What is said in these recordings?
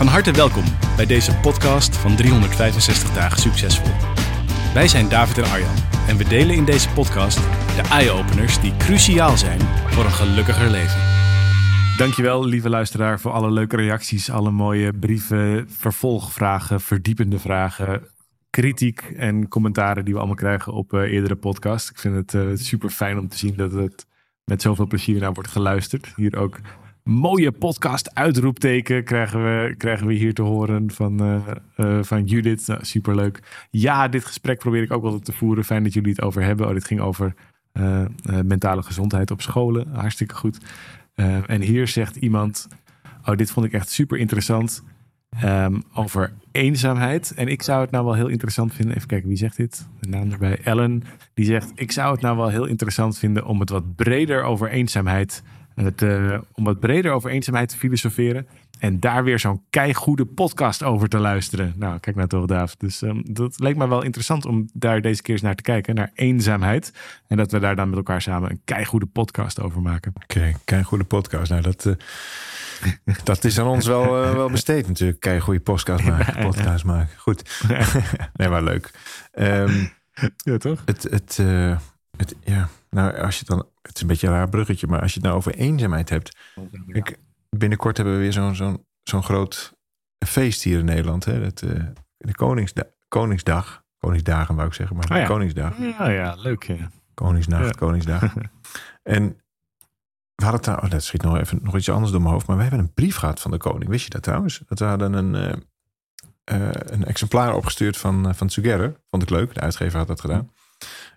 Van harte welkom bij deze podcast van 365 dagen succesvol. Wij zijn David en Arjan en we delen in deze podcast de eye-openers die cruciaal zijn voor een gelukkiger leven. Dankjewel, lieve luisteraar, voor alle leuke reacties, alle mooie brieven, vervolgvragen, verdiepende vragen, kritiek en commentaren die we allemaal krijgen op uh, eerdere podcasts. Ik vind het uh, super fijn om te zien dat het met zoveel plezier naar wordt geluisterd. Hier ook mooie podcast uitroepteken krijgen we, krijgen we hier te horen van, uh, uh, van Judith. Nou, superleuk. Ja, dit gesprek probeer ik ook wel te voeren. Fijn dat jullie het over hebben. Oh, dit ging over uh, mentale gezondheid op scholen. Hartstikke goed. en hier zegt iemand, oh, dit vond ik echt super interessant. Um, over eenzaamheid. En ik zou het nou wel heel interessant vinden. Even kijken, wie zegt dit? De naam erbij. Ellen. Die zegt, ik zou het nou wel heel interessant vinden om het wat breder over eenzaamheid het, uh, om wat breder over eenzaamheid te filosoferen. En daar weer zo'n keigoede podcast over te luisteren. Nou, kijk nou toch, Daaf. Dus um, dat leek me wel interessant om daar deze keer eens naar te kijken. Naar eenzaamheid. En dat we daar dan met elkaar samen een keigoede podcast over maken. Oké, okay, keigoede podcast. Nou, dat, uh, dat is aan ons wel, uh, wel besteed natuurlijk. Keigoede podcast maken. Podcast maken. Goed. nee, maar leuk. Um, ja, toch? Het, het, het, ja, nou, als je dan, het is een beetje een raar bruggetje, maar als je het nou over eenzaamheid hebt. Ik, binnenkort hebben we weer zo'n zo'n zo'n groot feest hier in Nederland. Hè? Het, uh, de Koningsda Koningsdag. Koningsdagen wou ik zeggen, maar oh, ja. Koningsdag. Ja, ja, leuk. Ja. Koningsnacht, ja. Koningsdag. en we hadden trouwens, oh, dat schiet nog even nog iets anders door mijn hoofd, maar we hebben een brief gehad van de koning. Wist je dat trouwens? Dat we hadden een, uh, uh, een exemplaar opgestuurd van, van Tsugerre. Vond ik leuk, de uitgever had dat gedaan.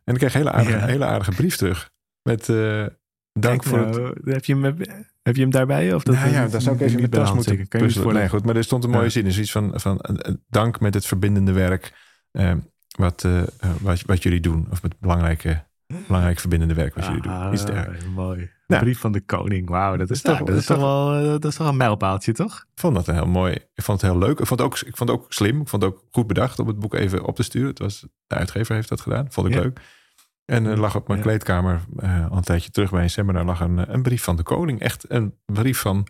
En ik kreeg een hele aardige, ja. hele aardige brief terug. Met uh, dank voor nou, het... Heb je, hem, heb je hem daarbij? Of dat nou ja, daar zou ik even in mijn tas moeten Kan je puzzelen. Nee, goed, maar er stond een mooie ja. zin. Dus iets van, van uh, dank met het verbindende werk. Uh, wat, wat, wat jullie doen. Of met belangrijke, belangrijk verbindende werk wat jullie doen. Iets dergelijks. Mooi. Nou, brief van de koning. Wauw, dat is toch, dat, dat is toch wel dat is toch een mijlpaaltje, toch? Ik vond dat een heel mooi. Ik vond het heel leuk. Ik vond het ook, ik vond het ook slim. Ik vond het ook goed bedacht om het boek even op te sturen. Het was, de uitgever heeft dat gedaan. Vond ik ja. leuk. En er lag op mijn ja. kleedkamer uh, al een tijdje terug bij een seminar lag een, een brief van de koning. Echt een brief van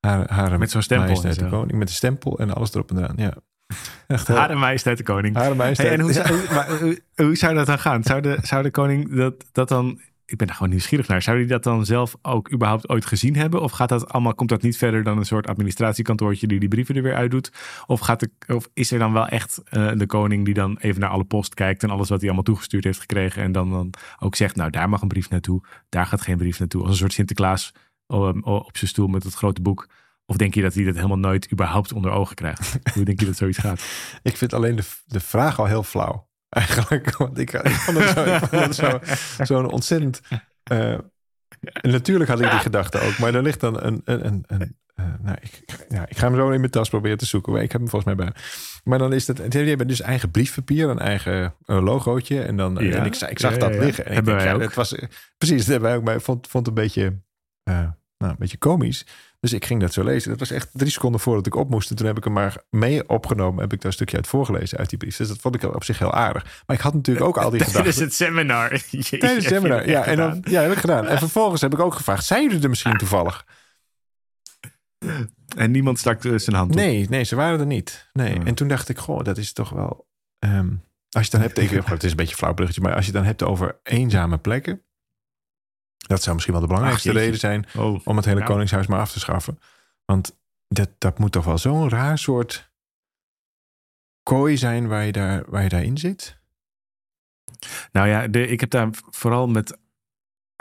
haar, haar met zo'n stempel. Majesteit de koning. Met een stempel en alles erop en eraan. Ja. Echt, Hare majesteit de koning. Hare majesteit. Hey, en hoe, zou, maar, hoe, hoe, zou dat dan gaan? Zou de, zou de koning dat, dat dan... Ik ben er gewoon nieuwsgierig naar. Zou hij dat dan zelf ook überhaupt ooit gezien hebben? Of gaat dat allemaal, komt dat niet verder dan een soort administratiekantoortje die die brieven er weer uitdoet? Of, gaat de, of is er dan wel echt uh, de koning die dan even naar alle post kijkt en alles wat hij allemaal toegestuurd heeft gekregen en dan, dan ook zegt, nou daar mag een brief naartoe, daar gaat geen brief naartoe. Als een soort Sinterklaas um, op zijn stoel met het grote boek. Of denk je dat hij dat helemaal nooit überhaupt onder ogen krijgt? Hoe denk je dat zoiets gaat? Ik vind alleen de, de vraag al heel flauw. Eigenlijk, want ik, ik vond het zo'n zo, zo ontzettend... Uh, en natuurlijk had ik die gedachte ook, maar er ligt dan een... een, een, een uh, nou, ik, ja, ik ga hem zo in mijn tas proberen te zoeken. Ik heb hem volgens mij bij. Maar dan is het. Die hebben dus eigen briefpapier, een eigen uh, logootje. En, dan, ja, en ik, ik zag ja, dat liggen. En hebben ik denk, wij ook. Het was, precies, dat hebben wij ook. Maar ik vond, vond het een beetje, nou, een beetje komisch. Dus ik ging dat zo lezen. Dat was echt drie seconden voordat ik op moest. En toen heb ik hem maar mee opgenomen. Heb ik daar een stukje uit voorgelezen uit die brief. Dus dat vond ik op zich heel aardig. Maar ik had natuurlijk ook al die gedachten. Tijdens het seminar. Tijdens het seminar, ja. En dan, ja, heb ik gedaan. En vervolgens heb ik ook gevraagd. Zijn jullie er misschien toevallig? En niemand stak zijn hand op? Nee, nee, ze waren er niet. Nee. Oh. En toen dacht ik, goh, dat is toch wel... Um, als je dan hebt, ik, het is een beetje een flauw bruggetje. Maar als je het dan hebt over eenzame plekken. Dat zou misschien wel de belangrijkste Ach, reden zijn oh, om het hele. Koningshuis maar af te schaffen. Want dat, dat moet toch wel zo'n raar soort kooi zijn waar je, daar, waar je daarin zit? Nou ja, de, ik heb daar vooral met.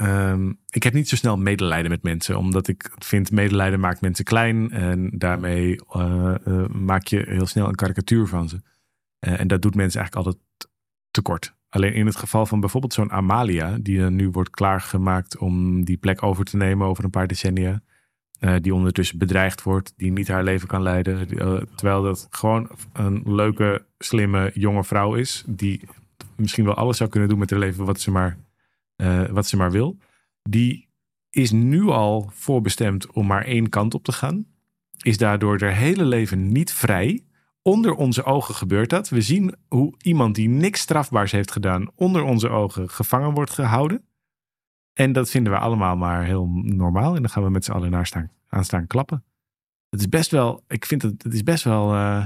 Um, ik heb niet zo snel medelijden met mensen, omdat ik vind medelijden maakt mensen klein en daarmee uh, uh, maak je heel snel een karikatuur van ze. Uh, en dat doet mensen eigenlijk altijd tekort. Alleen in het geval van bijvoorbeeld zo'n Amalia, die nu wordt klaargemaakt om die plek over te nemen over een paar decennia. eh, die ondertussen bedreigd wordt, die niet haar leven kan leiden. Eh, terwijl dat gewoon een leuke, slimme, jonge vrouw is, die misschien wel alles zou kunnen doen met haar leven wat ze maar, eh, wat ze maar wil. Die is nu al voorbestemd om maar één kant op te gaan. Is daardoor haar hele leven niet vrij. Onder onze ogen gebeurt dat. We zien hoe iemand die niks strafbaars heeft gedaan, onder onze ogen gevangen wordt gehouden. En dat vinden we allemaal maar heel normaal. En dan gaan we met z'n allen naar staan, aan staan klappen. Het is best wel, ik vind het, het is best wel, eh,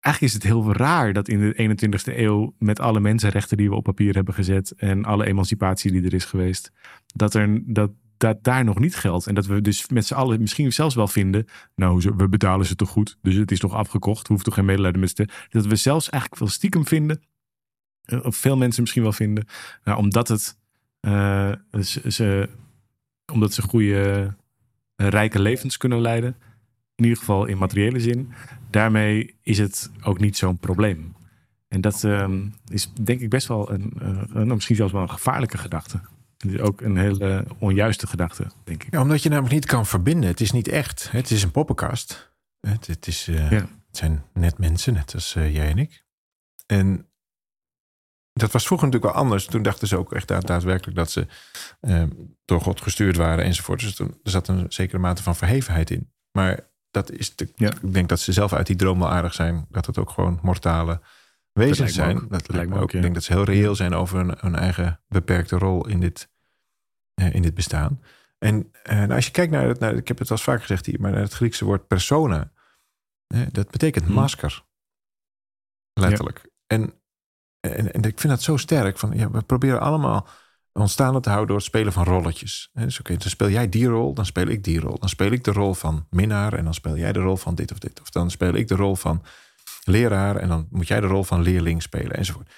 eigenlijk is het heel raar dat in de 21ste eeuw met alle mensenrechten die we op papier hebben gezet en alle emancipatie die er is geweest, dat, er, dat, dat daar nog niet geldt. En dat we dus met z'n allen misschien zelfs wel vinden, nou, we betalen ze toch goed, dus het is toch afgekocht, hoeven toch geen medelijden met Dat we zelfs eigenlijk wel stiekem vinden, eh, of veel mensen misschien wel vinden, nou, omdat het uh, ze, omdat ze goede, uh, rijke levens kunnen leiden. In ieder geval in materiële zin. Daarmee is het ook niet zo'n probleem. En dat uh, is denk ik best wel een, uh, misschien zelfs wel een gevaarlijke gedachte. Is ook een hele onjuiste gedachte, denk ik. Ja, omdat je namelijk niet kan verbinden. Het is niet echt. Het is een poppenkast. Het, het, is, ja. het zijn net mensen, net als jij en ik. En dat was vroeger natuurlijk wel anders. Toen dachten ze ook echt daadwerkelijk dat ze eh, door God gestuurd waren enzovoort. Dus toen, er zat een zekere mate van verhevenheid in. Maar dat is de, ja. ik denk dat ze zelf uit die droom wel aardig zijn. Dat het ook gewoon mortale wezens zijn. dat lijkt me ook. Ik denk dat ze heel reëel zijn over hun, hun eigen beperkte rol in dit, uh, in dit bestaan. En uh, nou, als je kijkt naar, het, ik heb het al vaak gezegd hier, maar naar het Griekse woord persona. dat betekent hmm. masker. Letterlijk. Ja. En en, en, ik vind dat zo sterk. Van, ja, we proberen allemaal ons staande te houden door het spelen van rolletjes. Dus oké, dan speel jij die rol, dan speel ik die rol. Dan speel ik de rol van minnaar en dan speel jij de rol van dit of dit. Of dan speel ik de rol van leraar en dan moet jij de rol van leerling spelen enzovoort.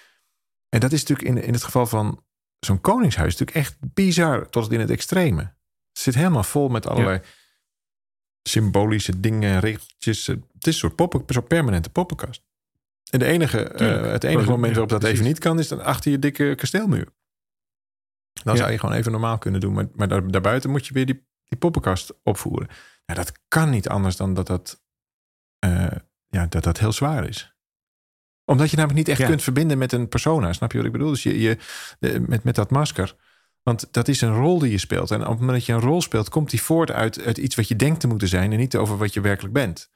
En dat is natuurlijk in, in het geval van zo'n koningshuis natuurlijk echt bizar tot in het extreme. Het zit helemaal vol met allerlei symbolische dingen, regeltjes. Het is een soort, poppen, soort permanente poppenkast. En de enige, uh, het enige moment waarop dat even niet kan, is dan achter je dikke kasteelmuur. Dan zou je gewoon even normaal kunnen doen. Maar, maar daar, daarbuiten moet je weer die, die poppenkast opvoeren. Nou, dat kan niet anders dan dat dat, uh, ja, dat, dat heel zwaar is. Omdat je namelijk niet echt kunt verbinden met een persona. Snap je wat ik bedoel? Dus je, je, met, met dat masker. Want dat is een rol die je speelt. En op het moment dat je een rol speelt, komt die voort uit, uit iets wat je denkt te moeten zijn. En niet over wat je werkelijk bent.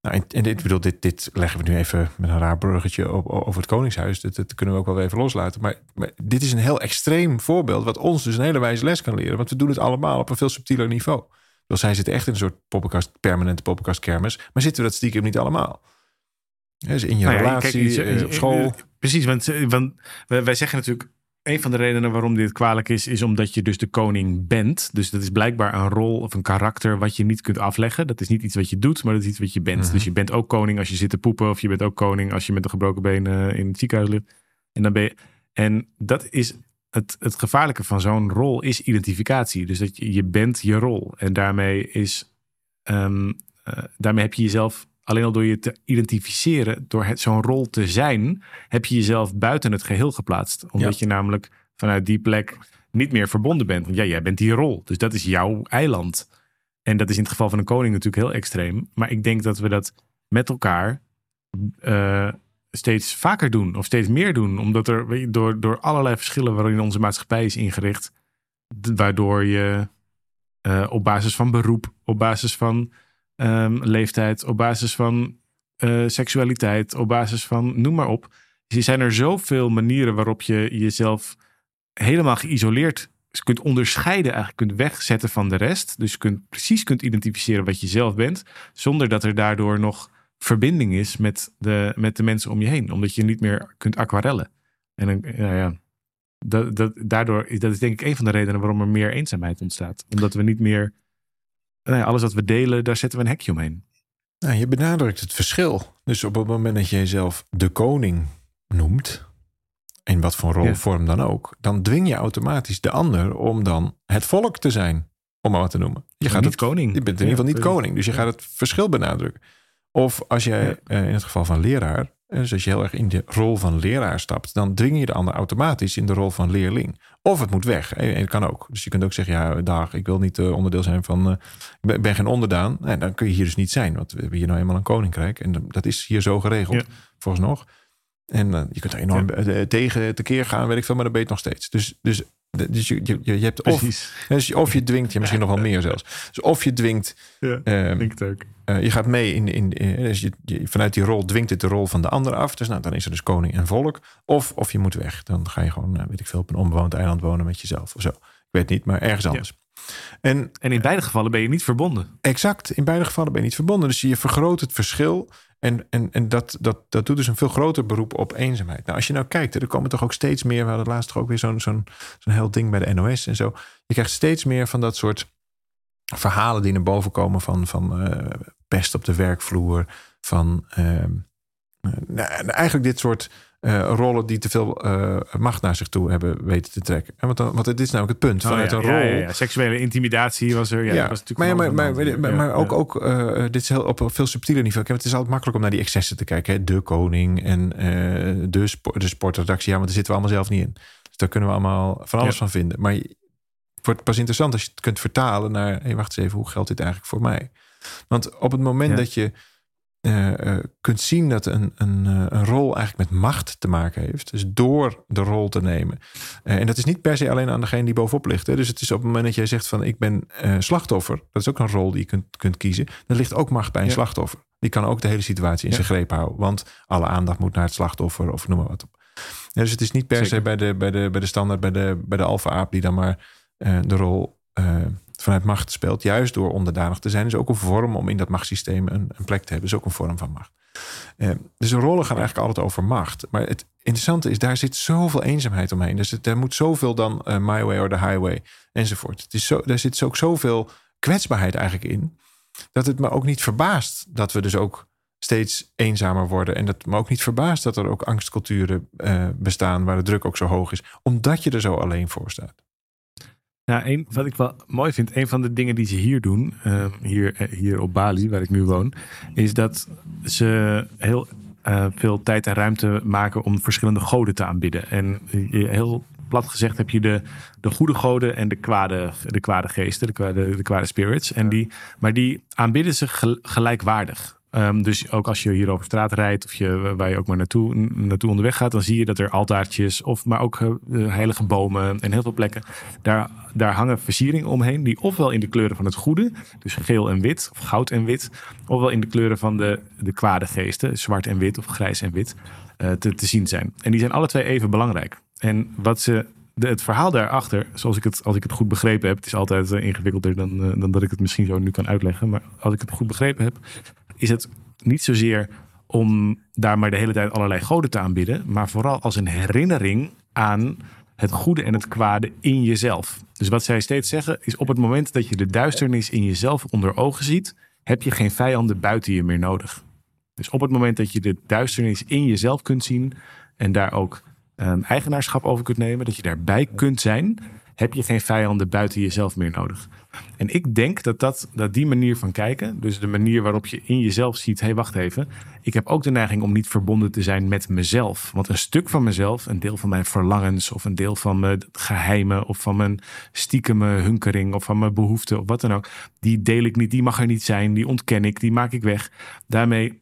Nou, en, dit, bedoel, dit, dit leggen we nu even met een raar bruggetje op, over het Koningshuis. Dat, dat kunnen we ook wel even loslaten. Maar, maar, dit is een heel extreem voorbeeld, wat ons dus een hele wijze les kan leren. Want we doen het allemaal op een veel subtieler niveau. Dus zij zitten echt in een soort poppenkast, permanente poppenkastkermis. Maar zitten we dat stiekem niet allemaal? Dus in je nou relatie, kijk, eh, op school. Precies, want, eh, want wij zeggen natuurlijk een van de redenen waarom dit kwalijk is, is omdat je dus de koning bent. Dus dat is blijkbaar een rol of een karakter wat je niet kunt afleggen. Dat is niet iets wat je doet, maar dat is iets wat je bent. Mhm. Dus je bent ook koning als je zit te poepen, of je bent ook koning als je met een gebroken been in het ziekenhuis ligt. En, dan ben je, en dat is het, het gevaarlijke van zo'n rol, is identificatie. Dus dat je, je bent je rol. En daarmee is. Um, daarmee heb je jezelf Alleen al door je te identificeren, door zo'n rol te zijn, heb je jezelf buiten het geheel geplaatst. Omdat je namelijk vanuit die plek niet meer verbonden bent. Want ja, jij bent die rol. Dus dat is jouw eiland. En dat is in het geval van een koning natuurlijk heel extreem. Maar ik denk dat we dat met elkaar uh, steeds vaker doen. Of steeds meer doen. Omdat er door, door allerlei verschillen waarin onze maatschappij is ingericht. Waardoor je uh, op basis van beroep, op basis van um, leeftijd, op basis van uh, seksualiteit, op basis van noem maar op. Er zijn er zoveel manieren waarop je jezelf helemaal geïsoleerd kunt onderscheiden, eigenlijk kunt wegzetten van de rest. Dus kunt, precies kunt identificeren wat je zelf bent, zonder dat er daardoor nog verbinding is met de, met de mensen om je heen. Omdat je niet meer kunt aquarellen. En dan, ja, ja, dat, dat, daardoor, dat is denk ik een van de redenen waarom er meer eenzaamheid ontstaat. Omdat we niet meer nou alles wat we delen, daar zetten we een hekje omheen. Nou, je benadrukt het verschil. Dus op het moment dat je jezelf de koning noemt, in wat voor rolvorm dan ook, dan dwing je automatisch de ander om dan het volk te zijn, om maar wat te noemen. Je gaat niet koning. Je bent in ieder geval niet koning, dus je gaat het verschil benadrukken. Of als jij eh, in het geval van leraar, dus als je heel erg in de rol van leraar stapt, dan dwing je de ander automatisch in de rol van leerling. Of het moet weg. En dat kan ook. Dus je kunt ook zeggen, ja, dag, ik wil niet onderdeel zijn van, ik ben geen onderdaan. En dan kun je hier dus niet zijn, want we hebben hier nou eenmaal een koninkrijk. En dat is hier zo geregeld, ja. volgens nog. En je kunt er enorm tegen tekeer gaan, weet ik veel, maar dat je nog steeds. Dus, dus dus je, je, je hebt of, dus of je dwingt je misschien nog wel meer zelfs. Dus of je dwingt. Ja, um, ook. Uh, je gaat mee in, in, in dus je, je, vanuit die rol dwingt het de rol van de ander af. Dus nou, dan is er dus koning en volk. Of, of je moet weg. Dan ga je gewoon, uh, weet ik veel, op een onbewoond eiland wonen met jezelf of zo. Ik weet niet, maar ergens anders. En, en in beide gevallen ben je niet verbonden. Exact. In beide gevallen ben je niet verbonden. Dus je vergroot het verschil en, en, en dat, dat, dat doet dus een veel groter beroep op eenzaamheid. Nou, als je nou kijkt, er komen toch ook steeds meer. We hadden laatst toch ook weer zo'n zo'n zo'n heel ding bij de NOS en zo. Je krijgt steeds meer van dat soort verhalen die naar boven komen van, van uh, pest op de werkvloer. Van uh, nou, eigenlijk dit soort uh, rollen die te veel macht naar zich toe hebben weten te trekken. En want, dan, want dit is namelijk het punt. Oh, Vanuit ja, een rol. Ja, ja, Seksuele intimidatie was er. Ja, was natuurlijk maar, maar, maar, maar, maar ook, ook dit is heel op een veel subtieler niveau. Kijk, het is altijd makkelijk om naar die excessen te kijken. Hè? De koning en de, sport, de sportredactie. Ja, want daar zitten we allemaal zelf niet in. Dus daar kunnen we allemaal van alles van vinden. Maar wordt pas interessant als je het kunt vertalen naar... Hey, wacht eens even, hoe geldt dit eigenlijk voor mij? Want op het moment dat je uh, kunt zien dat een, een, uh, een, rol eigenlijk met macht te maken heeft. Dus door de rol te nemen. en dat is niet per se alleen aan degene die bovenop ligt. Hè. Dus het is op het moment dat jij zegt van ik ben slachtoffer. Dat is ook een rol die je kunt, kunt kiezen. Dan ligt ook macht bij een slachtoffer. Die kan ook de hele situatie in zijn greep houden. Want alle aandacht moet naar het slachtoffer of noem maar wat op. dus het is niet per se bij de, bij, de, bij de standaard, bij de, bij de alfa-aap die dan maar de rol vanuit macht speelt, juist door onderdanig te zijn, is ook een vorm om in dat machtssysteem een, een plek te hebben. is ook een vorm van macht. Eh, dus de rollen gaan eigenlijk altijd over macht. Maar het interessante is, daar zit zoveel eenzaamheid omheen. Dus er moet zoveel dan my way or the highway enzovoort. Het is zo, daar zit ook zoveel kwetsbaarheid eigenlijk in, dat het me ook niet verbaast dat we dus ook steeds eenzamer worden. En dat me ook niet verbaast dat er ook angstculturen bestaan waar de druk ook zo hoog is, omdat je er zo alleen voor staat. Nou, een, wat ik wel mooi vind, een van de dingen die ze hier doen, uh, hier, eh, hier op Bali, waar ik nu woon, is dat ze heel uh, veel tijd en ruimte maken om verschillende goden te aanbidden. En heel plat gezegd heb je de, de goede goden en de kwade, de kwade geesten, de kwade, de kwade spirits. En die, maar die aanbidden ze gelijkwaardig. Um, dus ook als je hier over straat rijdt of je, waar je ook maar naartoe, naartoe onderweg gaat, dan zie je dat er altaartjes of maar ook uh, heilige bomen en heel veel plekken. Daar, daar hangen versieringen omheen die ofwel in de kleuren van het goede, dus geel en wit of goud en wit, ofwel in de kleuren van de, de kwade geesten, zwart en wit of grijs en wit, te, te zien zijn. En die zijn alle twee even belangrijk. En wat ze de, het verhaal daarachter, zoals ik het, als ik het goed begrepen heb, is altijd ingewikkelder dan, dan dat ik het misschien zo nu kan uitleggen. Maar als ik het goed begrepen heb, is het niet zozeer om daar maar de hele tijd allerlei goden te aanbidden, maar vooral als een herinnering aan het goede en het kwade in jezelf. Dus wat zij steeds zeggen is op het moment dat je de duisternis in jezelf onder ogen ziet, heb je geen vijanden buiten je meer nodig. Dus op het moment dat je de duisternis in jezelf kunt zien en daar ook um, eigenaarschap over kunt nemen, dat je daarbij kunt zijn, heb je geen vijanden buiten jezelf meer nodig. En ik denk dat, dat, dat die manier van kijken, dus de manier waarop je in jezelf ziet, hé hey, wacht even, ik heb ook de neiging om niet verbonden te zijn met mezelf. Want een stuk van mezelf, een deel van mijn verlangens of een deel van mijn geheimen of van mijn stiekeme hunkering of van mijn behoeften of wat dan ook, die deel ik niet, die mag er niet zijn, die ontken ik, die maak ik weg. Daarmee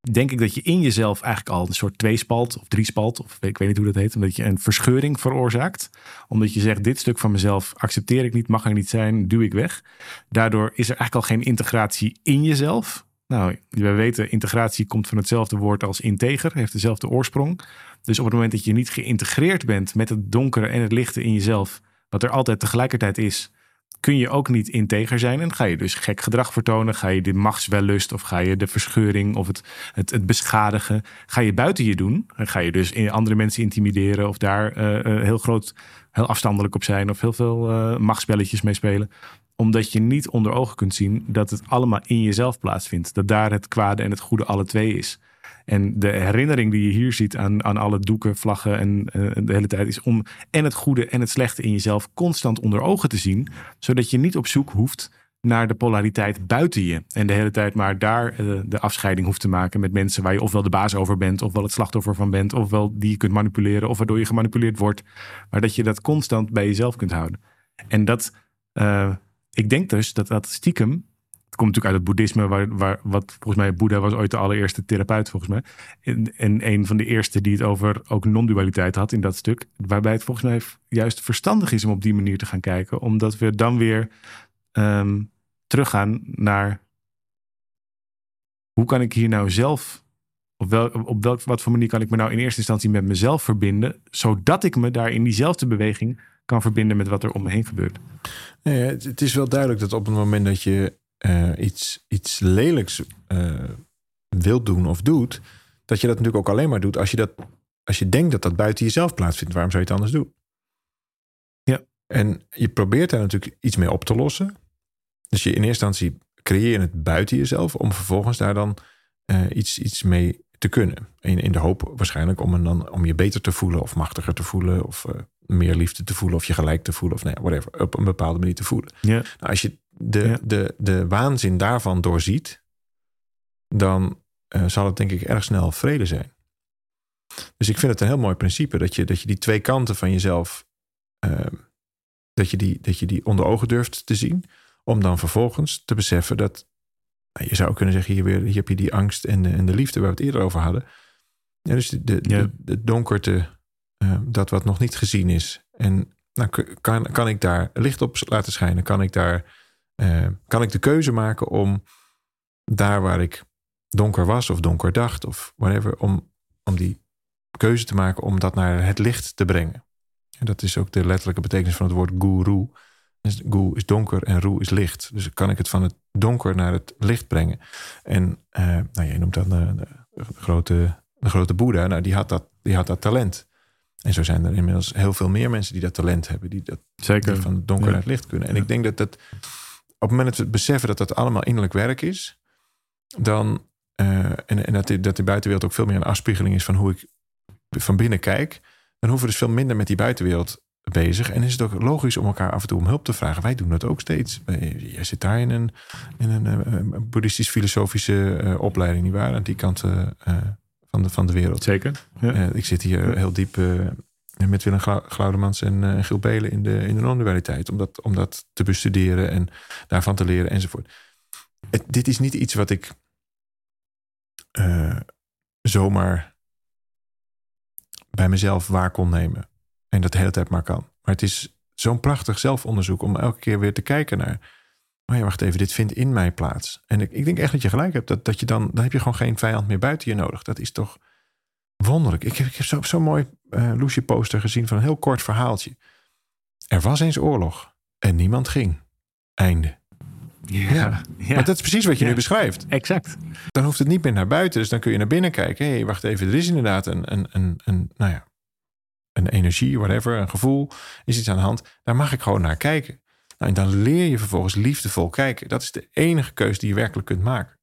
denk ik dat je in jezelf eigenlijk al een soort tweespalt of driespalt, of ik weet niet hoe dat heet, omdat je een verscheuring veroorzaakt. Omdat je zegt, dit stuk van mezelf accepteer ik niet, mag er niet zijn, duw ik weg. Daardoor is er eigenlijk al geen integratie in jezelf. Nou, we weten, integratie komt van hetzelfde woord als integer, heeft dezelfde oorsprong. Dus op het moment dat je niet geïntegreerd bent met het donkere en het lichte in jezelf, wat er altijd tegelijkertijd is, kun je ook niet integer zijn. En ga je dus gek gedrag vertonen. Ga je de machtswellust of ga je de verscheuring of het, het, het beschadigen. Ga je buiten je doen. En ga je dus andere mensen intimideren of daar uh, heel groot, heel afstandelijk op zijn. Of heel veel uh, machtspelletjes mee spelen omdat je niet onder ogen kunt zien dat het allemaal in jezelf plaatsvindt. Dat daar het kwade en het goede alle twee is. En de herinnering die je hier ziet aan, aan alle doeken, vlaggen en uh, de hele tijd is om en het goede en het slechte in jezelf constant onder ogen te zien, zodat je niet op zoek hoeft naar de polariteit buiten je. En de hele tijd maar daar eh, de afscheiding hoeft te maken met mensen waar je ofwel de baas over bent, ofwel het slachtoffer van bent, ofwel die je kunt manipuleren, of waardoor je gemanipuleerd wordt. Maar dat je dat constant bij jezelf kunt houden. En dat, uh, ik denk dus dat dat stiekem, komt natuurlijk uit het boeddhisme, waar, waar, wat volgens mij Boeddha was ooit de allereerste therapeut volgens mij. En, en een van de eerste die het over ook non-dualiteit had in dat stuk. Waarbij het volgens mij juist verstandig is om op die manier te gaan kijken. Omdat we dan weer um, teruggaan naar hoe kan ik hier nou zelf, op, wel, op welk, wat voor manier kan ik me nou in eerste instantie met mezelf verbinden, zodat ik me daar in diezelfde beweging kan verbinden met wat er om me heen gebeurt. Nee, het, is wel duidelijk dat op het moment dat je uh, iets, iets lelijks uh, wilt doen of doet, dat je dat natuurlijk ook alleen maar doet als je, dat, als je denkt dat dat buiten jezelf plaatsvindt. Waarom zou je het anders doen? Ja. En je probeert daar natuurlijk iets mee op te lossen. Dus je in eerste instantie creëer je het buiten jezelf om vervolgens daar dan uh, iets, iets mee te kunnen. In, in de hoop waarschijnlijk om, een dan, om je beter te voelen of machtiger te voelen of uh, meer liefde te voelen of je gelijk te voelen of nee, whatever, op een bepaalde manier te voelen. Ja. Nou, als je de, ja. de, de waanzin daarvan doorziet, dan uh, zal het denk ik erg snel vrede zijn. Dus ik vind het een heel mooi principe dat je, dat je die twee kanten van jezelf, uh, dat, je die, dat je die onder ogen durft te zien. Om dan vervolgens te beseffen dat, nou, je zou kunnen zeggen, hier, weer, hier heb je die angst en de, en de liefde waar we het eerder over hadden. Ja, dus de, de, ja. de, de donkerte, uh, dat wat nog niet gezien is. En nou, kan, kan ik daar licht op laten schijnen? Kan ik daar, uh, kan ik de keuze maken om daar waar ik donker was of donker dacht of whatever, om, om die keuze te maken om dat naar het licht te brengen. En dat is ook de letterlijke betekenis van het woord guru. Dus gu is donker en ru is licht. Dus kan ik het van het donker naar het licht brengen. En uh, nou, jij noemt dan de, de, de, grote, de grote Boeddha. Nou, die had, dat, die had dat talent. En zo zijn er inmiddels heel veel meer mensen die dat talent hebben. Die, dat, Zeker. die van het donker ja. naar het licht kunnen. En ja. ik denk dat dat het moment dat we beseffen dat dat allemaal innerlijk werk is. Dan, uh, en, en dat, die, dat de buitenwereld ook veel meer een afspiegeling is van hoe ik van binnen kijk. Dan hoeven we dus veel minder met die buitenwereld bezig. En is het ook logisch om elkaar af en toe om hulp te vragen. Wij doen dat ook steeds. Jij zit daar in een, in een, een boeddhistisch-filosofische uh, opleiding, niet waar? Aan die kant uh, van, de, van de wereld. Zeker. Ja. Uh, ik zit hier heel diep met Willem Glaudemans en Giel Belen in de, in de non-dualiteit. Om dat, om dat te bestuderen en daarvan te leren enzovoort. Dit is niet iets wat ik zomaar bij mezelf waar kon nemen. En dat de hele tijd maar kan. Maar het is zo'n prachtig zelfonderzoek om elke keer weer te kijken naar. Oh ja, wacht even, dit vindt in mij plaats. En ik, ik denk echt dat je gelijk hebt. Dat, dat je dan, dan heb je gewoon geen vijand meer buiten je nodig. Dat is toch wonderlijk. Ik heb, ik heb zo'n zo mooi uh, Lucy poster gezien van een heel kort verhaaltje. Er was eens oorlog en niemand ging. Einde. Ja, ja. ja. Maar dat is precies wat je ja. nu beschrijft. Exact. Dan hoeft het niet meer naar buiten. Dus dan kun je naar binnen kijken. Hé, hey, wacht even. Er is inderdaad een, een, een, een, nou ja, een energie, whatever, een gevoel. Is iets aan de hand. Daar mag ik gewoon naar kijken. Nou, en dan leer je vervolgens liefdevol kijken. Dat is de enige keus die je werkelijk kunt maken.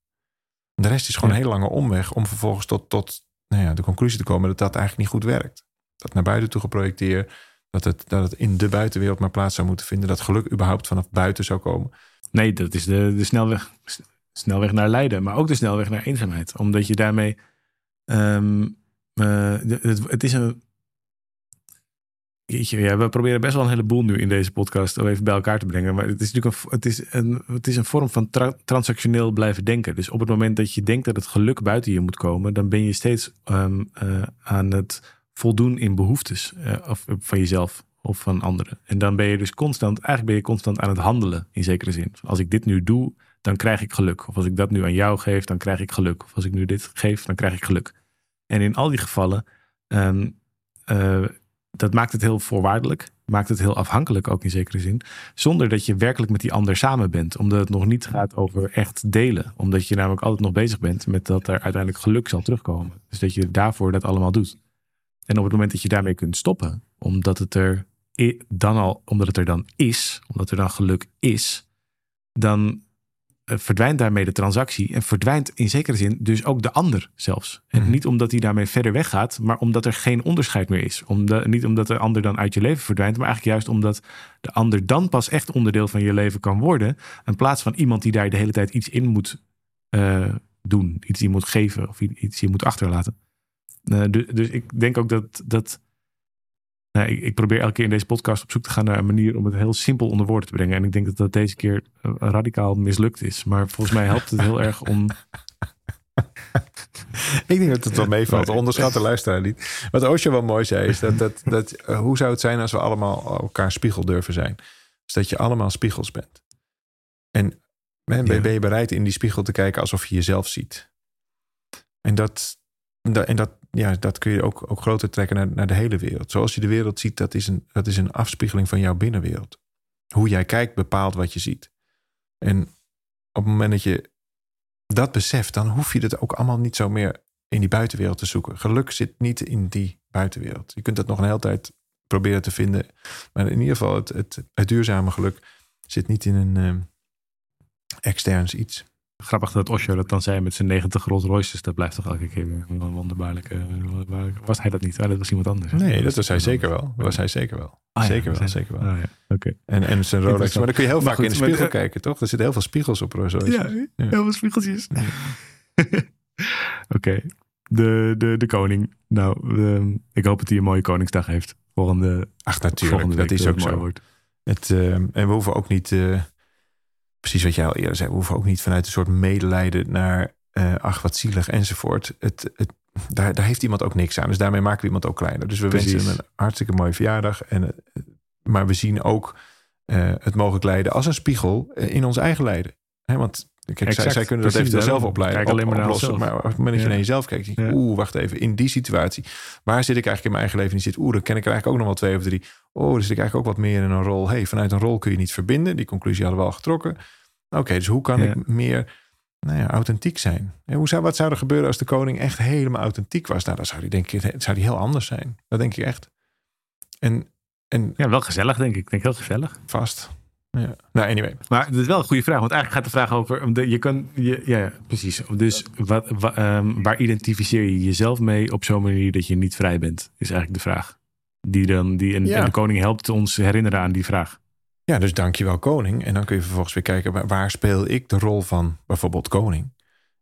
De rest is gewoon een hele lange omweg om vervolgens tot, tot nou ja, de conclusie te komen dat dat eigenlijk niet goed werkt. Dat naar buiten toe geprojecteerd. Dat het, dat het in de buitenwereld maar plaats zou moeten vinden. Dat geluk überhaupt vanaf buiten zou komen. Nee, dat is de, de snelweg, snelweg naar lijden, maar ook de snelweg naar eenzaamheid. Omdat je daarmee. Uh, het, het, is een. Ja, we proberen best wel een heleboel nu in deze podcast om even bij elkaar te brengen. Maar het is natuurlijk een, het is een, het is een vorm van tra transactioneel blijven denken. Dus op het moment dat je denkt dat het geluk buiten je moet komen, dan ben je steeds um, aan het voldoen in behoeftes uh, of, van jezelf of van anderen. En dan ben je dus constant, eigenlijk ben je constant aan het handelen in zekere zin. Als ik dit nu doe, dan krijg ik geluk. Of als ik dat nu aan jou geef, dan krijg ik geluk. Of als ik nu dit geef, dan krijg ik geluk. En in al die gevallen, uh, dat maakt het heel voorwaardelijk. Maakt het heel afhankelijk ook in zekere zin. Zonder dat je werkelijk met die ander samen bent. Omdat het nog niet gaat over echt delen. Omdat je namelijk altijd nog bezig bent met dat er uiteindelijk geluk zal terugkomen. Dus dat je daarvoor dat allemaal doet. En op het moment dat je daarmee kunt stoppen, omdat het er dan al, omdat het er dan is, omdat er dan geluk is, dan verdwijnt daarmee de transactie. En verdwijnt in zekere zin dus ook de ander zelfs. En Mhm. niet omdat hij daarmee verder weggaat, maar omdat er geen onderscheid meer is. Omdat, niet omdat de ander dan uit je leven verdwijnt, maar eigenlijk juist omdat de ander dan pas echt onderdeel van je leven kan worden. In plaats van iemand die daar de hele tijd iets in moet eh, doen. Iets in moet geven of iets in moet achterlaten. Eh, du- dus ik denk ook dat. dat nou, ik, ik probeer elke keer in deze podcast op zoek te gaan naar een manier om het heel simpel onder woorden te brengen. En ik denk dat dat deze keer eh, radicaal mislukt is. Maar volgens mij helpt het heel erg om. Ik denk dat het wel meevalt. Onderschat de luisteraar niet. Wat Osho wel mooi zei is dat, dat, dat eh, hoe zou het zijn als we allemaal elkaar spiegel durven zijn? Dus dat je allemaal spiegels bent. En ben, ben- je bereid in die spiegel te kijken alsof je jezelf ziet? En dat, en dat, ja, dat kun je ook, ook groter trekken naar, naar de hele wereld. Zoals je de wereld ziet, dat is, een, dat is een afspiegeling van jouw binnenwereld. Hoe jij kijkt bepaalt wat je ziet. En op het moment dat je dat beseft, dan hoef je het ook allemaal niet zo meer in die buitenwereld te zoeken. Geluk zit niet in die buitenwereld. Je kunt dat nog een hele tijd proberen te vinden. Maar in ieder geval, het, duurzame geluk zit niet in een eh, externs iets. Grappig dat Osho dat dan zei met zijn 90 Rolls Royces. Dat blijft toch elke keer weer een wonderbaarlijke. wonderbaarlijke- Was hij dat niet? Oh, dat was iemand anders. Nee, dat was hij zeker wel. Dat was hij zeker wel. Ah, ja, zeker wel, zijn- zeker wel. Ah, ja. Oké. En, en zijn Rolex. Maar dan kun je heel Maar vaak in de spiegel kijken, toch? Er zitten heel veel spiegels op Rolls Royce. Ja, heel veel spiegeltjes. Oké, de, de, de koning. Nou, ehm, ik hoop dat hij een mooie Koningsdag heeft. Volgende, Ach, natuurlijk. volgende dat is het ook zo. wordt. Het, eh, en we hoeven ook niet, eh, precies wat jij al eerder zei, we hoeven ook niet vanuit een soort medelijden naar, eh, ach wat zielig enzovoort. Het, het, daar, daar heeft iemand ook niks aan. Dus daarmee maken we iemand ook kleiner. Dus we Precies. wensen hem een hartstikke mooie verjaardag. En, eh, maar we zien ook eh, het mogelijk lijden als een spiegel in ons eigen lijden. Hè, want kijk, zij, Exact, zij kunnen dat eventueel zelf opleiden. Kijk alleen op- maar naar oplossen. Maar op het moment dat je naar jezelf kijkt, denk je, Ja. oeh, wacht even. In die situatie, waar zit ik eigenlijk in mijn eigen leven? En die zit, oeh, dan ken ik er eigenlijk ook nog wel twee of drie. Oh, dan zit ik eigenlijk ook wat meer in een rol. hey, vanuit een rol kun je niet verbinden. Die conclusie hadden we al getrokken. Oké, dus hoe kan ik meer nou ja, authentiek zijn? En hoe zou, wat zou er gebeuren als de koning echt helemaal authentiek was? Nou, dan zou die denk ik, zou die heel anders zijn. Dat denk ik echt. En, en Ja, wel gezellig denk ik. Ik denk heel gezellig. vast. Ja. Nou, anyway. Maar het is wel een goede vraag. Want eigenlijk gaat de vraag over... de- Je kan, je, ja, ja, precies. Dus wat, wa- ehm, waar identificeer je jezelf mee op zo'n manier dat je niet vrij bent? Is eigenlijk de vraag. Die dan, die, en, Ja. en de koning helpt ons herinneren aan die vraag. Ja, dus dankjewel koning. En dan kun je vervolgens weer kijken, waar, waar speel ik de rol van bijvoorbeeld koning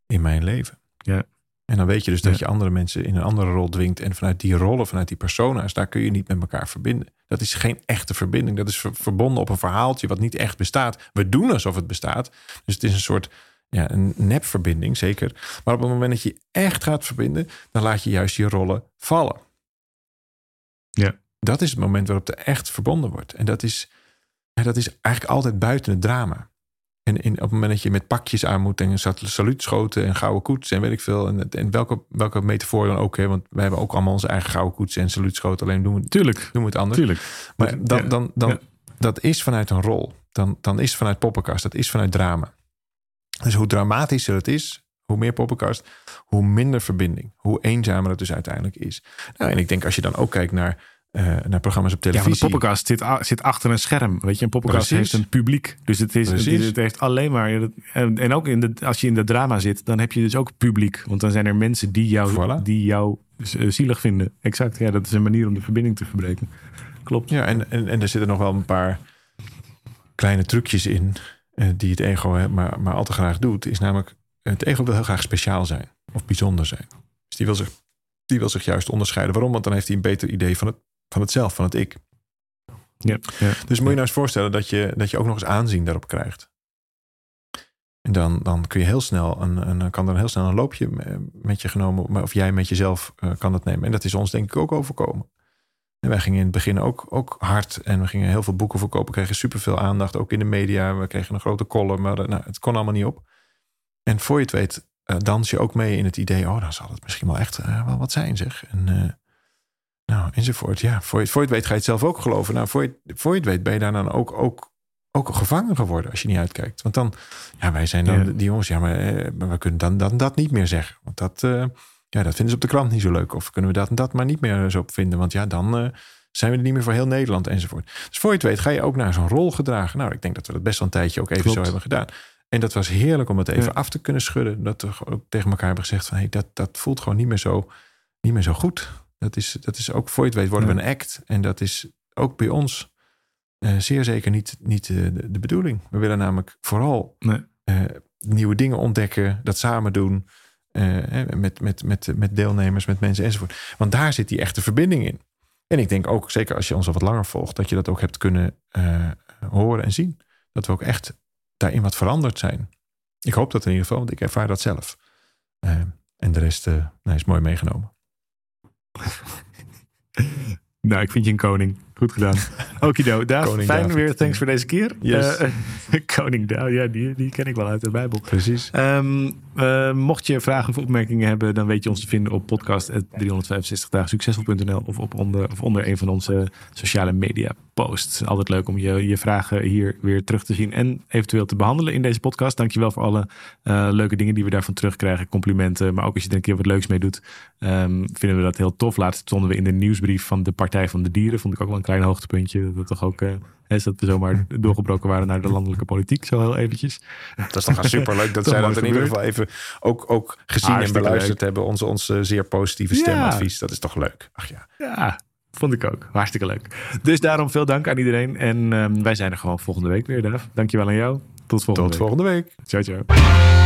in mijn leven? Ja. En dan weet je dus dat je andere mensen in een andere rol dwingt. En vanuit die rollen, vanuit die persona's, daar kun je niet met elkaar verbinden. Dat is geen echte verbinding. Dat is ver- verbonden op een verhaaltje wat niet echt bestaat. We doen alsof het bestaat. Dus het is een soort ja, een nepverbinding, zeker. Maar op het moment dat je echt gaat verbinden, dan laat je juist je rollen vallen. Ja. Dat is het moment waarop er echt verbonden wordt. En dat is, dat is eigenlijk altijd buiten het drama. En in, op het moment dat je met pakjes aan moet en sal- saluutschoten en gouden koets en weet ik veel. En, en welke, welke metafoor dan ook. Hè, want wij hebben ook allemaal onze eigen gouden koets en saluutschoten. Alleen doen we, Tuurlijk, doen we het anders. tuurlijk. Maar dan, dan, dan, Ja. dat is vanuit een rol. Dan, dan is vanuit poppenkast. Dat is vanuit drama. Dus hoe dramatischer het is, hoe meer poppenkast, hoe minder verbinding. Hoe eenzamer het dus uiteindelijk is. Nou, en ik denk als je dan ook kijkt naar, eh, naar programma's op Ja, televisie. van de poppenkast zit, zit achter een scherm. Weet je, een poppenkast heeft een publiek. Dus het, is, het, heeft alleen maar... ja, dat- En, en ook in de, als je in de drama zit, dan heb je dus ook publiek. Want dan zijn er mensen die jou, Voilà. die jou eh, zielig vinden. Exact, ja, dat is een manier om de verbinding te verbreken. Klopt. Ja, en, en, en er zitten nog wel een paar kleine trucjes in. eh, die het ego hè, maar, maar al te graag doet. Is namelijk, het ego wil heel graag speciaal zijn. Of bijzonder zijn. Dus die wil zich, die wil zich juist onderscheiden. Waarom? Want dan heeft hij een beter idee van het, van het zelf, van het ik. Ja, ja. Dus moet je nou eens voorstellen dat je, dat je ook nog eens aanzien daarop krijgt. En dan, dan kun je heel snel een, een, kan er heel snel een loopje me- met je genomen, of jij met jezelf eh, kan dat nemen. En dat is ons denk ik ook overkomen. En wij gingen in het begin ook, ook hard en we gingen heel veel boeken verkopen, kregen superveel aandacht, ook in de media. We kregen een grote column, maar eh, nou, het kon allemaal niet op. En voor je het weet, eh, dans je ook mee in het idee, oh, dan zal het misschien wel echt wel wat zijn, zeg. En, nou, enzovoort. Ja, voor je, voor je het weet ga je het zelf ook geloven. Nou, voor je, voor je het weet ben je daar dan ook, ook, ook gevangen geworden als je niet uitkijkt. Want dan, ja, wij zijn dan Ja. die jongens, ja, maar, eh, maar we kunnen dan, dan dat niet meer zeggen. Want dat, eh, ja, dat vinden ze op de krant niet zo leuk. Of kunnen we dat en dat maar niet meer zo vinden. Want ja, dan eh, zijn we er niet meer voor heel Nederland enzovoort. Dus voor je het weet ga je ook naar zo'n rol gedragen. Nou, ik denk dat we dat best wel een tijdje ook even Klopt. zo hebben gedaan. En dat was heerlijk om het even af te kunnen schudden. Dat we ook tegen elkaar hebben gezegd van... Hey, dat, dat voelt gewoon niet meer zo, niet meer zo goed. Dat is, dat is ook, voor je het weet, worden we een act. En dat is ook bij ons uh, zeer zeker niet, niet uh, de, de, bedoeling. We willen namelijk vooral nee. uh, nieuwe dingen ontdekken, dat samen doen. met, met, met, met deelnemers, met mensen enzovoort. Want daar zit die echte verbinding in. En ik denk ook, zeker als je ons al wat langer volgt, dat je dat ook hebt kunnen horen en zien. Dat we ook echt daarin wat veranderd zijn. Ik hoop dat in ieder geval, want ik ervaar dat zelf. en de rest nou, is mooi meegenomen. Nou, ik vind je een koning. Goed gedaan. Okido. Daaf, fijn David. weer. Thanks voor deze keer. Yes. Uh, koning David, ja, die, die ken ik wel uit de Bijbel. Precies. Um, uh, mocht je vragen of opmerkingen hebben, dan weet je ons te vinden op podcast 365 dagen succesvol.nl of, op onder, of onder een van onze sociale media posts. Altijd leuk om je, je vragen hier weer terug te zien en eventueel te behandelen in deze podcast. Dankjewel voor alle uh, leuke dingen die we daarvan terugkrijgen. Complimenten, maar ook als je er een keer wat leuks mee doet, um, vinden we dat heel tof. Laatst stonden we in de nieuwsbrief van de Partij van de Dieren. Vond ik ook wel een klein hoogtepuntje. Dat toch ook uh, is dat we zomaar doorgebroken waren naar de landelijke politiek, zo heel eventjes. Dat is toch superleuk dat zij dat in ieder geval even ook, ook gezien en beluisterd hebben. Onze, onze zeer positieve stemadvies. Dat is toch leuk? Ach ja. Ja, vond ik ook. Hartstikke leuk. Dus daarom veel dank aan iedereen. En um, wij zijn er gewoon volgende week weer, Dave. Dankjewel aan jou. Tot volgende Tot week. volgende week. Ciao, ciao.